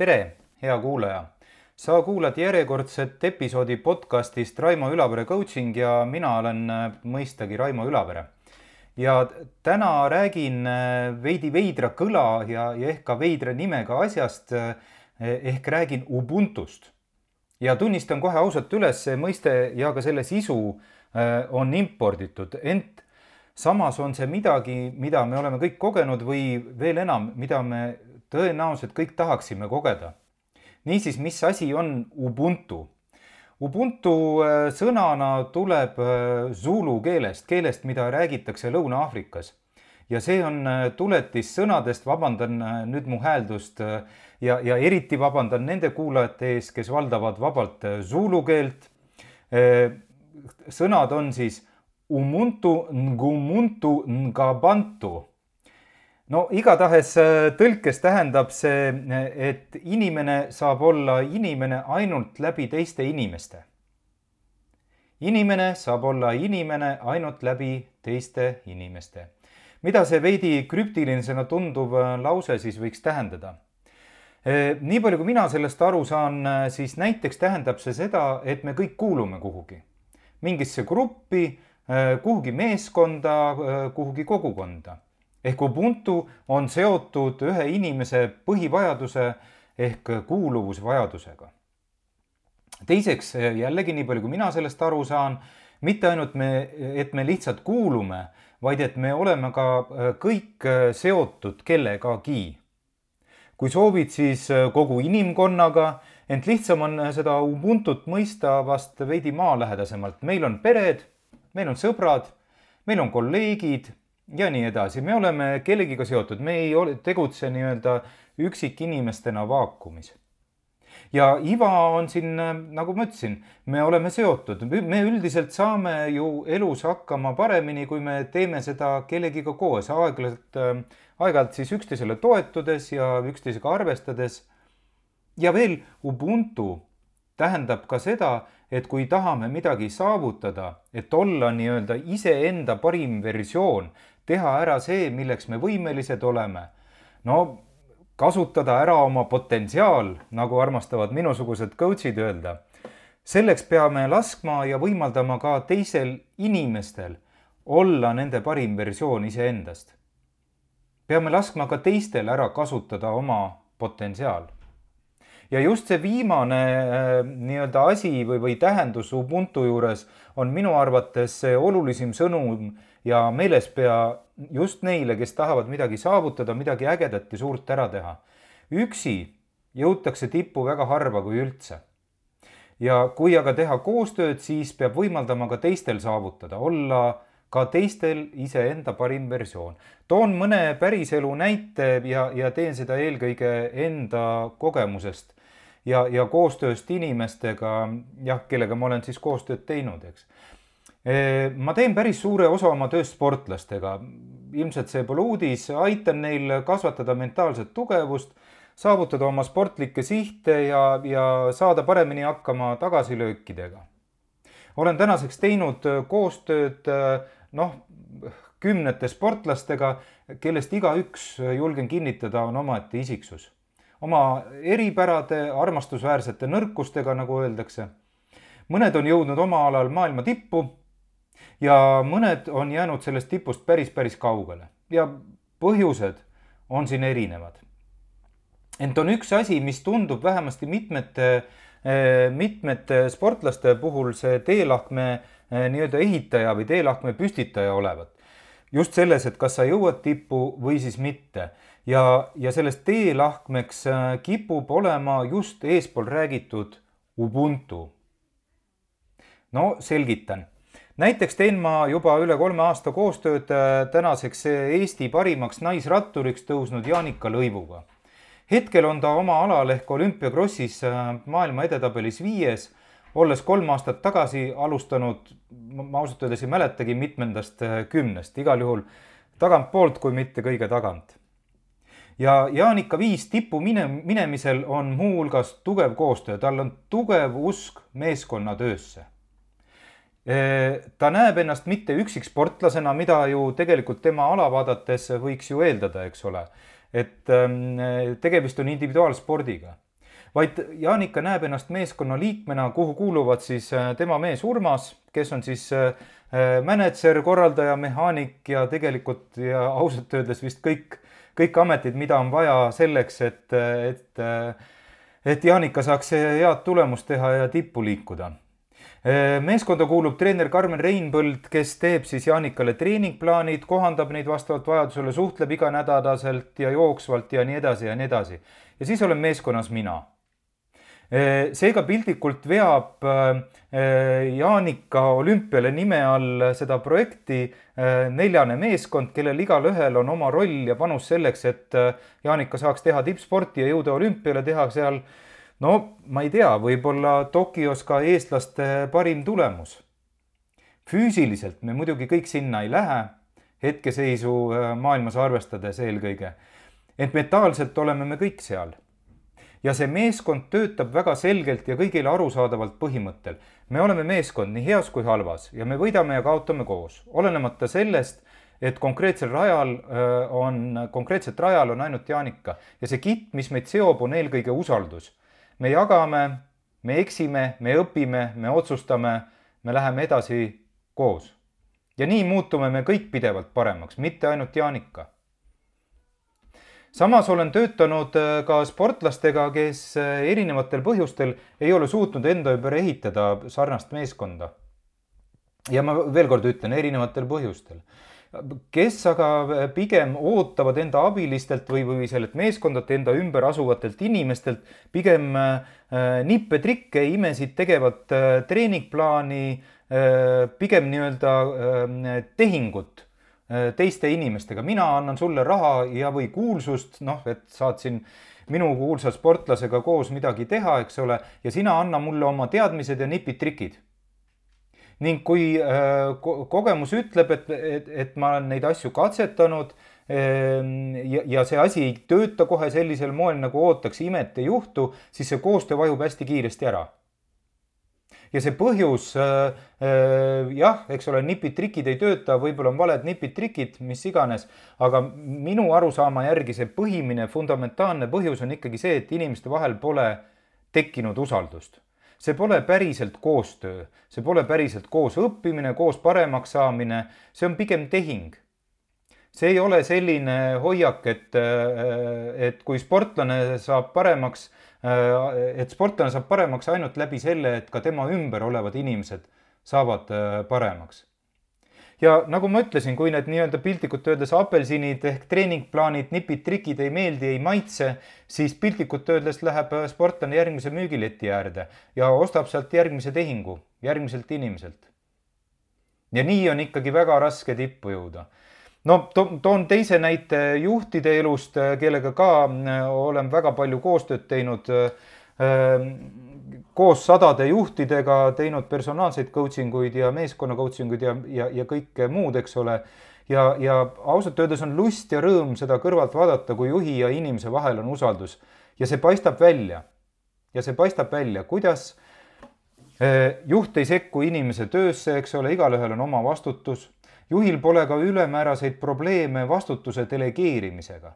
tere, hea kuulaja! sa kuulad järjekordset episoodi podcastist Raimo Ülavere coaching ja mina olen äh, mõistagi Raimo Ülavere. ja täna räägin äh, veidi veidra kõla ja, ja ehk ka veidra nimega asjast äh, ehk räägin Ubuntust. ja tunnistan kohe ausalt üles, see mõiste ja ka selle sisu on imporditud, ent samas on see midagi, mida me oleme kõik kogenud või veel enam, mida me tõenäoliselt kõik tahaksime kogeda. niisiis, mis asi on Ubuntu? Ubuntu äh, sõnana tuleb äh, zulu keelest, keelest, mida räägitakse Lõuna-Aafrikas. ja see on äh, tuletis sõnadest, vabandan nüüd mu hääldust ja, ja eriti vabandan nende kuulajate ees, kes valdavad vabalt zulu keelt. sõnad on siis umuntu, ngumuntu, ngabantu no igatahes äh, tõlkes tähendab see, et inimene saab olla inimene ainult läbi teiste inimeste. inimene saab olla inimene ainult läbi teiste inimeste. mida see veidi krüptilisena tunduv äh, lause siis võiks tähendada? Äh, nii palju, kui mina sellest aru saan, siis näiteks tähendab see seda, et me kõik kuulume kuhugi, mingisse gruppi, kuhugi meeskonda, kuhugi kogukonda ehk Ubuntu on seotud ühe inimese põhivajaduse ehk kuuluvusvajadusega. teiseks jällegi, nii palju kui mina sellest aru saan, mitte ainult me, et me lihtsalt kuulume, vaid et me oleme ka äh, kõik äh, seotud kellegagi. kui soovid, siis äh, kogu inimkonnaga, ent lihtsam on seda Ubuntut mõista vast veidi maalähedasemalt. meil on pered, meil on sõbrad, meil on kolleegid ja nii edasi, me oleme kellegiga seotud, me ei ole, tegutse nii-öelda üksikinimestena vaakumis. ja iva on siin, nagu ma ütlesin, me oleme seotud, me üldiselt saame ju elus hakkama paremini, kui me teeme seda kellegiga koos, aeg-ajalt, aeg-ajalt siis üksteisele toetudes ja üksteisega arvestades. ja veel Ubuntu tähendab ka seda, et kui tahame midagi saavutada, et olla nii-öelda iseenda parim versioon, teha ära see, milleks me võimelised oleme. no kasutada ära oma potentsiaal, nagu armastavad minusugused coach'id öelda. selleks peame laskma ja võimaldama ka teisel inimestel olla nende parim versioon iseendast. peame laskma ka teistel ära kasutada oma potentsiaal ja just see viimane äh, nii-öelda asi või, või tähendus Ubuntu juures on minu arvates see olulisim sõnum ja meelespea just neile, kes tahavad midagi saavutada, midagi ägedat ja suurt ära teha. üksi jõutakse tippu väga harva, kui üldse. ja kui aga teha koostööd, siis peab võimaldama ka teistel saavutada, olla ka teistel iseenda parim versioon. toon mõne päriselu näite ja, ja teen seda eelkõige enda kogemusest ja, ja koostööst inimestega, jah, kellega ma olen siis koostööd teinud, eks. ma teen päris suure osa oma tööst sportlastega. ilmselt see pole uudis, aitan neil kasvatada mentaalset tugevust, saavutada oma sportlikke sihte ja, ja saada paremini hakkama tagasilöökidega. olen tänaseks teinud koostööd noh, kümnete sportlastega, kellest igaüks, julgen kinnitada, on omaette isiksus oma eripärade, armastusväärsete nõrkustega, nagu öeldakse. mõned on jõudnud oma alal maailma tippu ja mõned on jäänud sellest tipust päris, päris kaugele ja põhjused on siin erinevad. ent on üks asi, mis tundub vähemasti mitmete, eh, mitmete sportlaste puhul see teelahkme eh, nii-öelda ehitaja või teelahkme püstitaja olevat. just selles, et kas sa jõuad tippu või siis mitte ja, ja sellest teelahkmeks äh, kipub olema just eespool räägitud Ubuntu. no selgitan. näiteks teen ma juba üle kolme aasta koostööd äh, tänaseks Eesti parimaks naisratturiks tõusnud Jaanika Lõivuga. hetkel on ta oma alal ehk olümpiakrossis äh, maailma edetabelis viies, olles kolm aastat tagasi alustanud, ma ausalt öeldes ei mäletagi mitmendast kümnest, igal juhul tagantpoolt, kui mitte kõige tagant ja Jaanika Viis tippu mine, minemisel on muuhulgas tugev koostöö, tal on tugev usk meeskonnatöösse. ta näeb ennast mitte üksiksportlasena, mida ju tegelikult tema ala vaadates võiks ju eeldada, eks ole. et ähm, tegemist on individuaalspordiga vaid Jaanika näeb ennast meeskonna liikmena, kuhu kuuluvad siis tema mees Urmas, kes on siis mänedžer, korraldaja, mehaanik ja tegelikult ja ausalt öeldes vist kõik, kõik ametid, mida on vaja selleks, et, et, et Jaanika saaks head tulemust teha ja tippu liikuda meeskonda kuulub treener Karmen Reinpõld, kes teeb siis Jaanikale treeningplaanid, kohandab neid vastavalt vajadusele, suhtleb iganädalaselt ja jooksvalt ja nii edasi ja nii edasi. ja siis olen meeskonnas mina. Seega piltlikult veab Jaanika olümpiale nime all seda projekti neljane meeskond, kellel igalühel on oma roll ja panus selleks, et Jaanika saaks teha tippsporti ja jõuda olümpiale, teha seal no ma ei tea, võib-olla Tokyos ka eestlaste parim tulemus. füüsiliselt me muidugi kõik sinna ei lähe, hetkeseisu maailmas arvestades eelkõige, ent mentaalselt oleme me kõik seal. Ja see meeskond töötab väga selgelt ja kõigile arusaadavalt põhimõttel. me oleme meeskond nii heas kui halvas ja me võidame ja kaotame koos, olenemata sellest, et konkreetsel rajal on, konkreetset rajal on ainult Jaanika ja see kitt, mis meid seob, on eelkõige usaldus me jagame, me eksime, me õpime, me otsustame, me läheme edasi koos. ja nii muutume me kõik pidevalt paremaks, mitte ainult Jaanika. Samas olen töötanud äh, ka sportlastega, kes äh, erinevatel põhjustel ei ole suutnud enda ümber ehitada sarnast meeskonda. ja ma veel kord ütlen, erinevatel põhjustel kes aga pigem ootavad enda abilistelt või, või sellelt meeskondade enda ümber asuvatelt inimestelt pigem äh, nippe-trikke, imesid tegevat äh, treeningplaani äh,, pigem nii-öelda äh, tehingut äh, teiste inimestega. mina annan sulle raha ja, või kuulsust, noh, et saad siin minu kuulsa sportlasega koos midagi teha, eks ole, ja sina anna mulle oma teadmised ja nipid-trikid ning kui äh, kogemus ütleb, et, et, et ma olen neid asju katsetanud ähm, ja, ja see asi ei tööta kohe sellisel moel, nagu ootaks, imet ei juhtu, siis see koostöö vajub hästi kiiresti ära. Ja see põhjus äh, äh, jah, eks ole, nipid-trikid ei tööta, võib-olla on valed nipid-trikid, mis iganes, aga minu arusaama järgi see põhimine, fundamentaalne põhjus on ikkagi see, et inimeste vahel pole tekkinud usaldust see pole päriselt koostöö, see pole päriselt koos õppimine, koos paremaks saamine, see on pigem tehing. See ei ole selline hoiak, et, et kui sportlane saab paremaks, et sportlane saab paremaks ainult läbi selle, et ka tema ümber olevad inimesed saavad paremaks ja nagu ma ütlesin, kui need nii-öelda piltlikult öeldes apelsinid ehk treeningplaanid, nipid, trikid ei meeldi, ei maitse, siis piltlikult öeldes läheb sportlane järgmise müügileti äärde ja ostab sealt järgmise tehingu, järgmiselt inimeselt. ja nii on ikkagi väga raske tippu jõuda. No to toon teise näite juhtide elust, kellega ka äh, olen väga palju koostööd teinud äh, koos sadade juhtidega teinud personaalseid coaching uid ja meeskonna coaching uid ja, ja, ja kõike muud, eks ole. ja, ja ausalt öeldes on lust ja rõõm seda kõrvalt vaadata, kui juhi ja inimese vahel on usaldus ja see paistab välja. ja see paistab välja, kuidas eh, juht ei sekku inimese töösse, eks ole, igalühel on oma vastutus. Juhil pole ka ülemääraseid probleeme vastutuse delegeerimisega.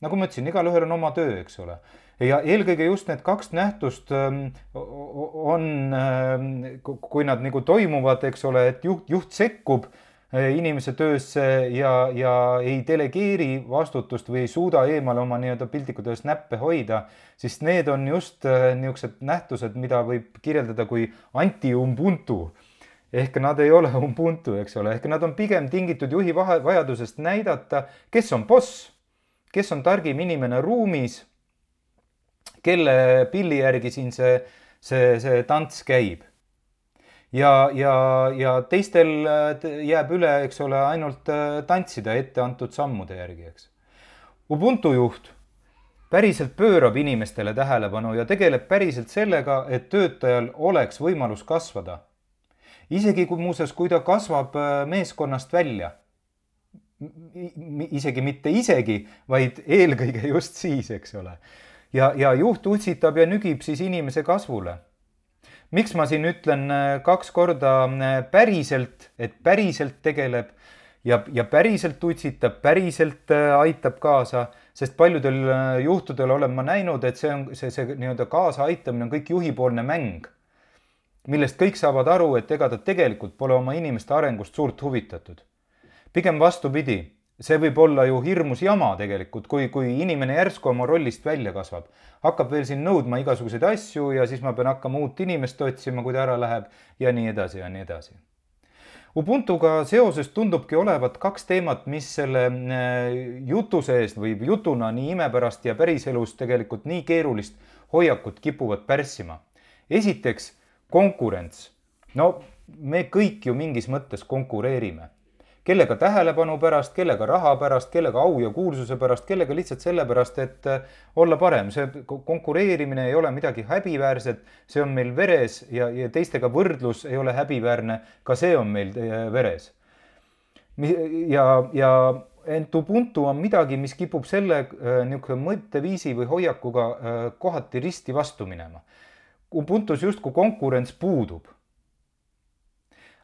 nagu ma ütlesin, igalühel on oma töö, eks ole ja eelkõige just need kaks nähtust ähm, on, ähm, kui nad nagu toimuvad, eks ole, et juht, juht sekkub äh, inimese töösse ja, ja ei delegeeri vastutust või ei suuda eemale oma nii-öelda piltlikult öeldes näppe hoida, siis need on just äh, niisugused nähtused, mida võib kirjeldada kui anti-Ubuntu ehk nad ei ole Ubuntu, eks ole, ehk nad on pigem tingitud juhi vahe, vajadusest näidata, kes on boss, kes on targim inimene ruumis kelle pilli järgi siin see, see, see tants käib. ja, ja, ja teistel äh, jääb üle, eks ole, ainult äh, tantsida ette antud sammude järgi, eks. Ubuntu juht päriselt pöörab inimestele tähelepanu ja tegeleb päriselt sellega, et töötajal oleks võimalus kasvada. Isegi kui muuseas, kui ta kasvab äh, meeskonnast välja isegi mitte isegi, vaid eelkõige just siis, eks ole ja, ja juht utsitab ja nügib siis inimese kasvule. miks ma siin ütlen äh, kaks korda äh, päriselt, et päriselt tegeleb ja, ja päriselt utsitab, päriselt aitab kaasa, sest paljudel juhtudel olen ma näinud, et see on see, see nii-öelda kaasaaitamine on kõik juhipoolne mäng, millest kõik saavad aru, et ega ta tegelikult pole oma inimeste arengust suurt huvitatud. pigem vastupidi, see võib olla ju hirmus jama tegelikult, kui, kui inimene järsku oma rollist välja kasvab, hakkab veel siin nõudma igasuguseid asju ja siis ma pean hakkama uut inimest otsima, kui ta ära läheb ja nii edasi ja nii edasi Ubuntuga seoses tundubki olevat kaks teemat, mis selle äh, jutu sees või jutuna nii imepärast ja päriselus tegelikult nii keerulist hoiakut kipuvad pärssima. esiteks konkurents. no me kõik ju mingis mõttes konkureerime kellega tähelepanu pärast, kellega raha pärast, kellega au ja kuulsuse pärast, kellega lihtsalt sellepärast, et äh, olla parem, see konkureerimine ei ole midagi häbiväärset, see on meil veres ja, ja teistega võrdlus ei ole häbiväärne, ka see on meil äh, veres. ja, ja ent Ubuntu on midagi, mis kipub selle äh, niisugune mõtteviisi või hoiakuga kohati risti vastu minema. Ubuntus justkui konkurents puudub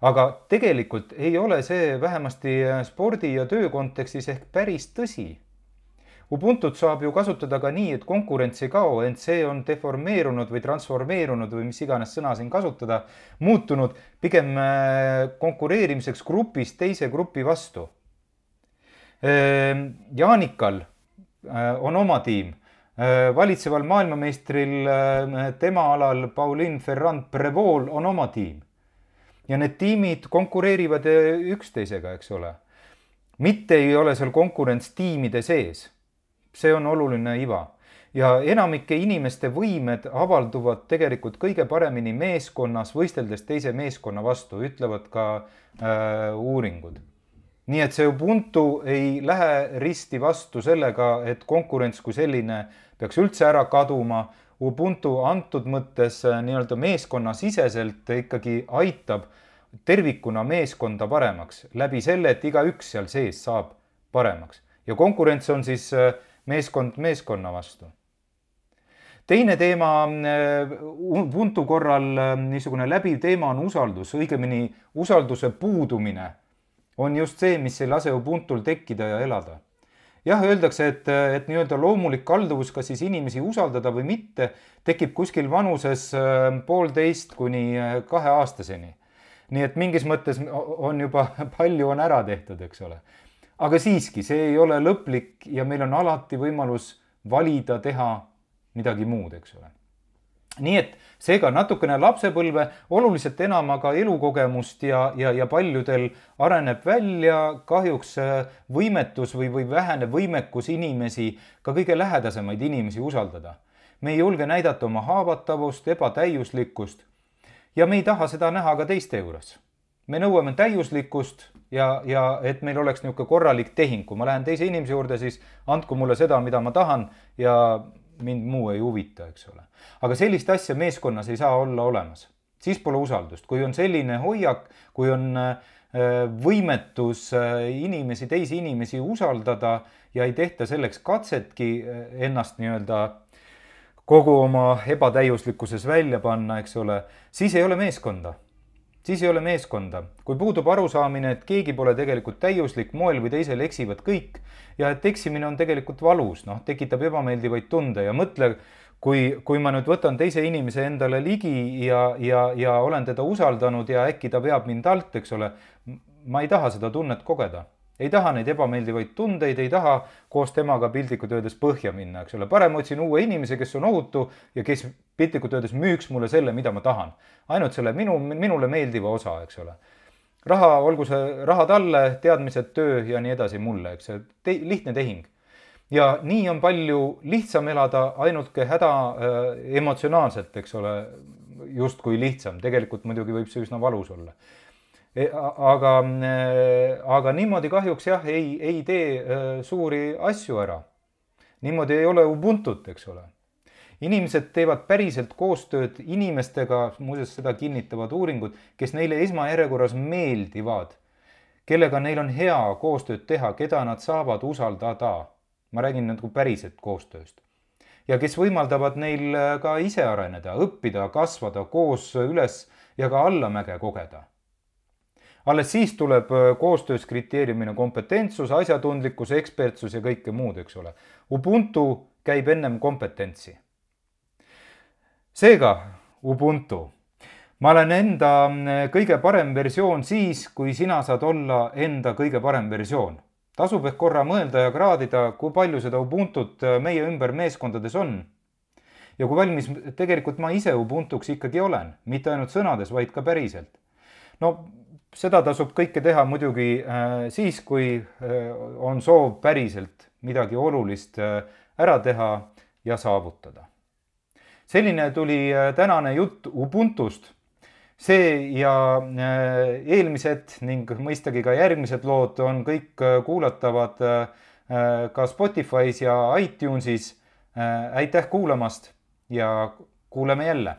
aga tegelikult ei ole see vähemasti äh, spordi ja töö kontekstis ehk päris tõsi. Ubuntut saab ju kasutada ka nii, et konkurents ei kao, ent see on deformeerunud või transformeerunud või mis iganes sõna siin kasutada, muutunud pigem äh, konkureerimiseks grupist teise grupi vastu. Ehm, Jaanikal äh, on oma tiim valitseval maailmameistril tema alal Pauline Ferrand-Prevol on oma tiim ja need tiimid konkureerivad eh, üksteisega, eks ole. mitte ei ole seal konkurents tiimide sees. see on oluline iva ja enamike inimeste võimed avalduvad tegelikult kõige paremini meeskonnas, võisteldes teise meeskonna vastu, ütlevad ka äh, uuringud. Nii et see Ubuntu ei lähe risti vastu sellega, et konkurents kui selline peaks üldse ära kaduma. Ubuntu antud mõttes äh, nii-öelda meeskonnasiseselt ikkagi aitab tervikuna meeskonda paremaks läbi selle, et igaüks seal sees saab paremaks ja konkurents on siis äh, meeskond meeskonna vastu. teine teema äh, Ubuntu korral niisugune läbiv teema on usaldus, õigemini usalduse puudumine on just see, mis ei lase Ubuntul tekkida ja elada jah, öeldakse, et, et nii-öelda loomulik kalduvus, kas siis inimesi usaldada või mitte, tekib kuskil vanuses poolteist kuni kaheaastaseni nii et mingis mõttes on juba palju on ära tehtud, eks ole. aga siiski, see ei ole lõplik ja meil on alati võimalus valida, teha midagi muud, eks ole. Nii et seega natukene lapsepõlve, oluliselt enam aga elukogemust ja, ja, ja paljudel areneb välja kahjuks äh, võimetus või, või vähene võimekus inimesi, ka kõige lähedasemaid inimesi usaldada. me ei julge näidata oma haavatavust, ebatäiuslikkust ja me ei taha seda näha ka teiste juures. me nõuame täiuslikkust ja, ja et meil oleks niisugune korralik tehing, kui ma lähen teise inimese juurde, siis andku mulle seda, mida ma tahan ja mind muu ei huvita, eks ole. aga sellist asja meeskonnas ei saa olla olemas, siis pole usaldust, kui on selline hoiak, kui on äh, võimetus äh, inimesi, teisi inimesi usaldada ja ei tehta selleks katsetki äh, ennast nii-öelda kogu oma ebatäiuslikkuses välja panna, eks ole, siis ei ole meeskonda. Siis ei ole meeskonda, kui puudub arusaamine, et keegi pole tegelikult täiuslik, moel või teisel eksivad kõik ja et eksimine on tegelikult valus, noh, tekitab ebameeldivaid tunde ja mõtle, kui, kui ma nüüd võtan teise inimese endale ligi ja, ja, ja olen teda usaldanud ja äkki ta veab mind alt, eks ole, ma ei taha seda tunnet kogeda. Ei taha neid ebameeldivaid tundeid, ei taha koos temaga piltlikult öeldes põhja minna, eks ole, parem otsin uue inimese, kes on ohutu ja kes piltlikult öeldes müüks mulle selle, mida ma tahan. ainult selle minu, minule meeldiva osa, eks ole. raha, olgu see raha talle, teadmised, töö ja nii edasi mulle, eks see te, lihtne tehing. ja nii on palju lihtsam elada, ainult häda äh, emotsionaalselt, eks ole, justkui lihtsam, tegelikult muidugi võib see üsna valus olla E, aga, e, aga niimoodi kahjuks jah, ei, ei tee e, suuri asju ära. niimoodi ei ole Ubuntut, eks ole. Inimesed teevad päriselt koostööd inimestega, muuseas seda kinnitavad uuringud, kes neile esmajärjekorras meeldivad, kellega neil on hea koostööd teha, keda nad saavad usaldada. ma räägin nagu päriselt koostööst ja kes võimaldavad neil ka ise areneda, õppida, kasvada, koos üles ja ka allamäge kogeda alles siis tuleb äh, koostöös kriteeriumina kompetentsus, asjatundlikkus, ekspertsus ja kõike muud, eks ole. Ubuntu käib ennem kompetentsi. Seega Ubuntu, ma olen enda äh, kõige parem versioon siis, kui sina saad olla enda kõige parem versioon. tasub ehk korra mõelda ja kraadida, kui palju seda Ubuntut äh, meie ümber meeskondades on. ja kui valmis tegelikult ma ise Ubuntuks ikkagi olen, mitte ainult sõnades, vaid ka päriselt. no seda tasub kõike teha muidugi äh, siis, kui äh, on soov päriselt midagi olulist ära teha ja saavutada. Selline tuli tänane jutt Ubuntust. see ja eelmised ning mõistagi ka järgmised lood on kõik kuulatavad ka Spotify's ja iTunesis. aitäh kuulamast ja kuuleme jälle